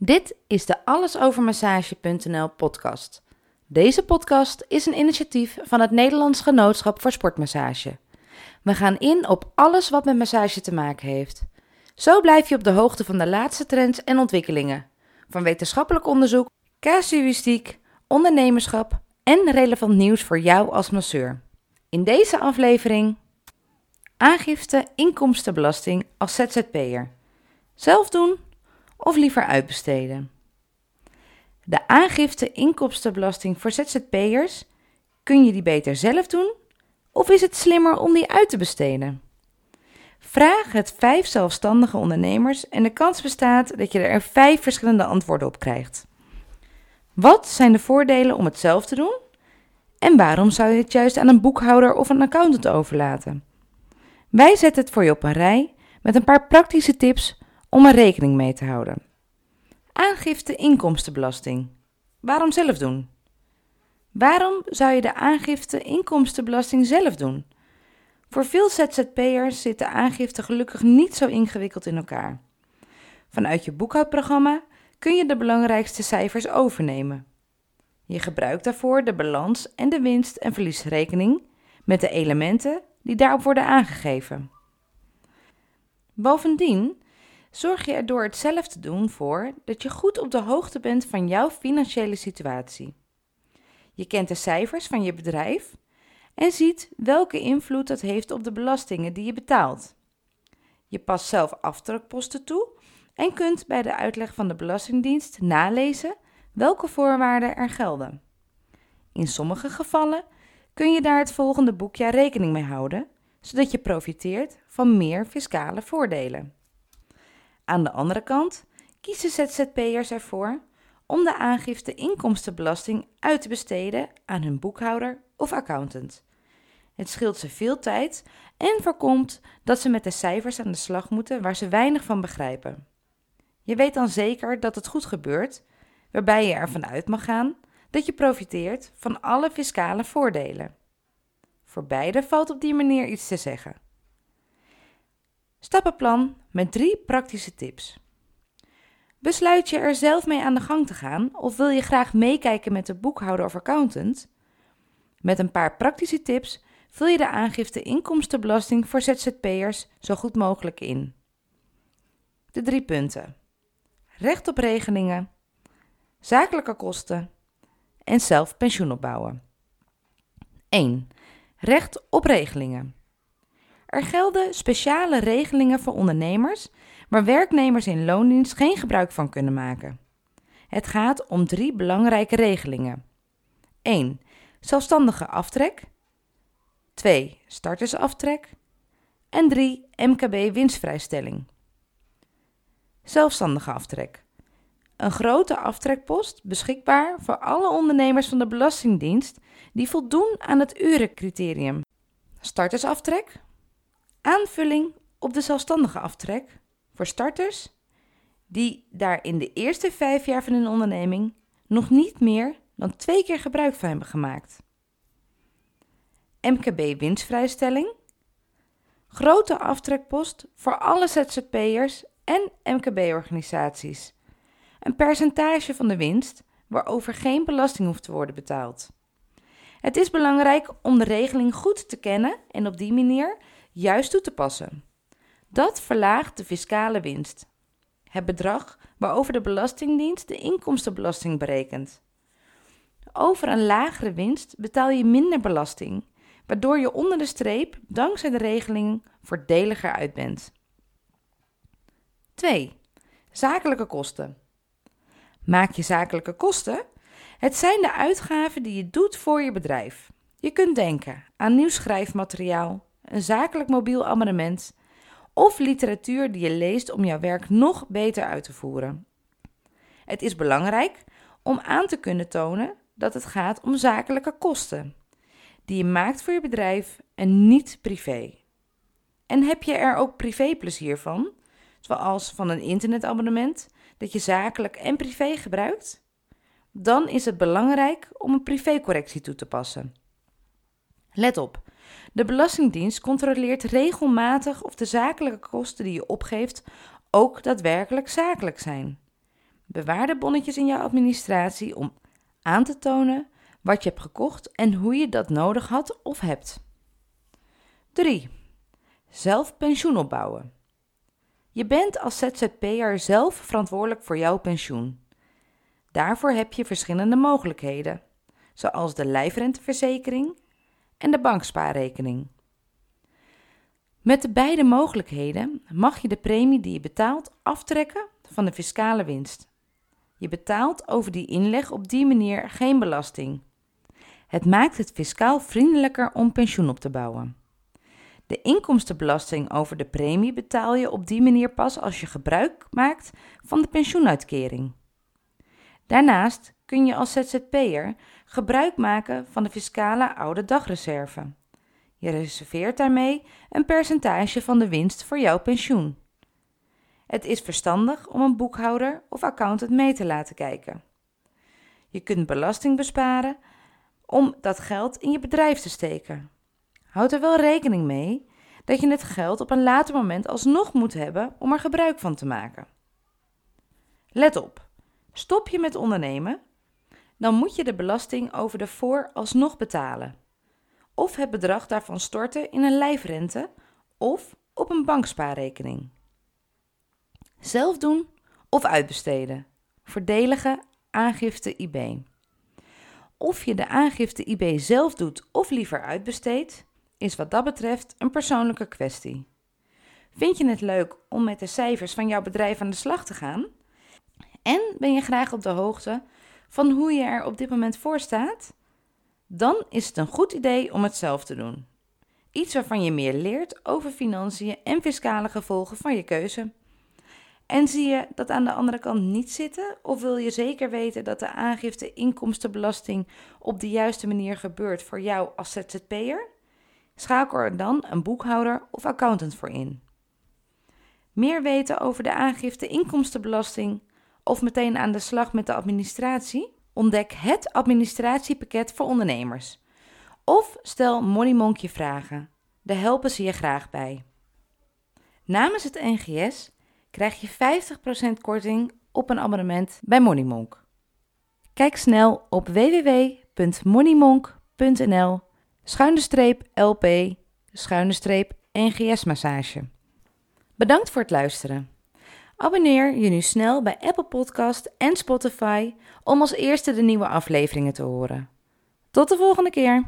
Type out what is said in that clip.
Dit is de allesovermassage.nl podcast. Deze podcast is een initiatief van het Nederlands Genootschap voor Sportmassage. We gaan in op alles wat met massage te maken heeft. Zo blijf je op de hoogte van de laatste trends en ontwikkelingen. Van wetenschappelijk onderzoek, casuïstiek, ondernemerschap en relevant nieuws voor jou als masseur. In deze aflevering aangifte inkomstenbelasting als ZZP'er. Zelf doen of liever uitbesteden. De aangifte inkomstenbelasting voor ZZP'ers, kun je die beter zelf doen of is het slimmer om die uit te besteden? Vraag het vijf zelfstandige ondernemers en de kans bestaat dat je er vijf verschillende antwoorden op krijgt. Wat zijn de voordelen om het zelf te doen? En waarom zou je het juist aan een boekhouder of een accountant overlaten? Wij zetten het voor je op een rij met een paar praktische tips om er rekening mee te houden. Aangifte inkomstenbelasting. Waarom zelf doen? Waarom zou je de aangifte inkomstenbelasting zelf doen? Voor veel ZZP'ers zit de aangifte gelukkig niet zo ingewikkeld in elkaar. Vanuit je boekhoudprogramma kun je de belangrijkste cijfers overnemen. Je gebruikt daarvoor de balans en de winst- en verliesrekening met de elementen die daarop worden aangegeven. Bovendien zorg je er door het zelf te doen voor dat je goed op de hoogte bent van jouw financiële situatie. Je kent de cijfers van je bedrijf en ziet welke invloed dat heeft op de belastingen die je betaalt. Je past zelf aftrekposten toe en kunt bij de uitleg van de Belastingdienst nalezen welke voorwaarden er gelden. In sommige gevallen kun je daar het volgende boekjaar rekening mee houden, zodat je profiteert van meer fiscale voordelen. Aan de andere kant kiezen ZZP'ers ervoor om de aangifte inkomstenbelasting uit te besteden aan hun boekhouder of accountant. Het scheelt ze veel tijd en voorkomt dat ze met de cijfers aan de slag moeten waar ze weinig van begrijpen. Je weet dan zeker dat het goed gebeurt, waarbij je ervan uit mag gaan dat je profiteert van alle fiscale voordelen. Voor beide valt op die manier iets te zeggen. Stappenplan met drie praktische tips. Besluit je er zelf mee aan de gang te gaan of wil je graag meekijken met de boekhouder of accountant? Met een paar praktische tips vul je de aangifte inkomstenbelasting voor ZZP'ers zo goed mogelijk in. De drie punten: recht op regelingen, zakelijke kosten en zelf pensioen opbouwen. 1. Recht op regelingen. Er gelden speciale regelingen voor ondernemers waar werknemers in loondienst geen gebruik van kunnen maken. Het gaat om drie belangrijke regelingen. 1. Zelfstandige aftrek. 2. Startersaftrek. En 3. MKB winstvrijstelling. Zelfstandige aftrek. Een grote aftrekpost beschikbaar voor alle ondernemers van de Belastingdienst die voldoen aan het urencriterium. Startersaftrek. Aanvulling op de zelfstandige aftrek voor starters die daar in de eerste vijf jaar van hun onderneming nog niet meer dan twee keer gebruik van hebben gemaakt. MKB winstvrijstelling. Grote aftrekpost voor alle ZZP'ers en MKB-organisaties. Een percentage van de winst waarover geen belasting hoeft te worden betaald. Het is belangrijk om de regeling goed te kennen en op die manier juist toe te passen. Dat verlaagt de fiscale winst, het bedrag waarover de Belastingdienst de inkomstenbelasting berekent. Over een lagere winst betaal je minder belasting, waardoor je onder de streep dankzij de regeling voordeliger uit bent. 2. Zakelijke kosten. Maak je zakelijke kosten? Het zijn de uitgaven die je doet voor je bedrijf. Je kunt denken aan nieuw schrijfmateriaal, een zakelijk mobiel abonnement of literatuur die je leest om jouw werk nog beter uit te voeren. Het is belangrijk om aan te kunnen tonen dat het gaat om zakelijke kosten die je maakt voor je bedrijf en niet privé. En heb je er ook privéplezier van, zoals van een internetabonnement dat je zakelijk en privé gebruikt? Dan is het belangrijk om een privécorrectie toe te passen. Let op, de Belastingdienst controleert regelmatig of de zakelijke kosten die je opgeeft ook daadwerkelijk zakelijk zijn. Bewaar de bonnetjes in jouw administratie om aan te tonen wat je hebt gekocht en hoe je dat nodig had of hebt. 3. Zelf pensioen opbouwen. Je bent als ZZP'er zelf verantwoordelijk voor jouw pensioen. Daarvoor heb je verschillende mogelijkheden, zoals de lijfrenteverzekering en de bankspaarrekening. Met de beide mogelijkheden mag je de premie die je betaalt aftrekken van de fiscale winst. Je betaalt over die inleg op die manier geen belasting. Het maakt het fiscaal vriendelijker om pensioen op te bouwen. De inkomstenbelasting over de premie betaal je op die manier pas als je gebruik maakt van de pensioenuitkering. Daarnaast kun je als ZZP'er gebruik maken van de fiscale oude dagreserve. Je reserveert daarmee een percentage van de winst voor jouw pensioen. Het is verstandig om een boekhouder of accountant mee te laten kijken. Je kunt belasting besparen om dat geld in je bedrijf te steken. Houd er wel rekening mee dat je het geld op een later moment alsnog moet hebben om er gebruik van te maken. Let op, stop je met ondernemen, dan moet je de belasting over de voor alsnog betalen. Of het bedrag daarvan storten in een lijfrente of op een bankspaarrekening. Zelf doen of uitbesteden. Voordelige aangifte IB. Of je de aangifte IB zelf doet of liever uitbesteedt, is wat dat betreft een persoonlijke kwestie. Vind je het leuk om met de cijfers van jouw bedrijf aan de slag te gaan? En ben je graag op de hoogte van hoe je er op dit moment voor staat? Dan is het een goed idee om het zelf te doen. Iets waarvan je meer leert over financiën en fiscale gevolgen van je keuze. En zie je dat aan de andere kant niet zitten? Of wil je zeker weten dat de aangifte inkomstenbelasting op de juiste manier gebeurt voor jou als ZZP'er? Schakel er dan een boekhouder of accountant voor in. Meer weten over de aangifte inkomstenbelasting of meteen aan de slag met de administratie? Ontdek het administratiepakket voor ondernemers. Of stel Money je vragen. Daar helpen ze je graag bij. Namens het NGS krijg je 50% korting op een abonnement bij Moneymonk. Kijk snel op www.moneymonk.nl schuine streep LP schuine streep NGS massage. Bedankt voor het luisteren. Abonneer je nu snel bij Apple Podcast en Spotify om als eerste de nieuwe afleveringen te horen. Tot de volgende keer.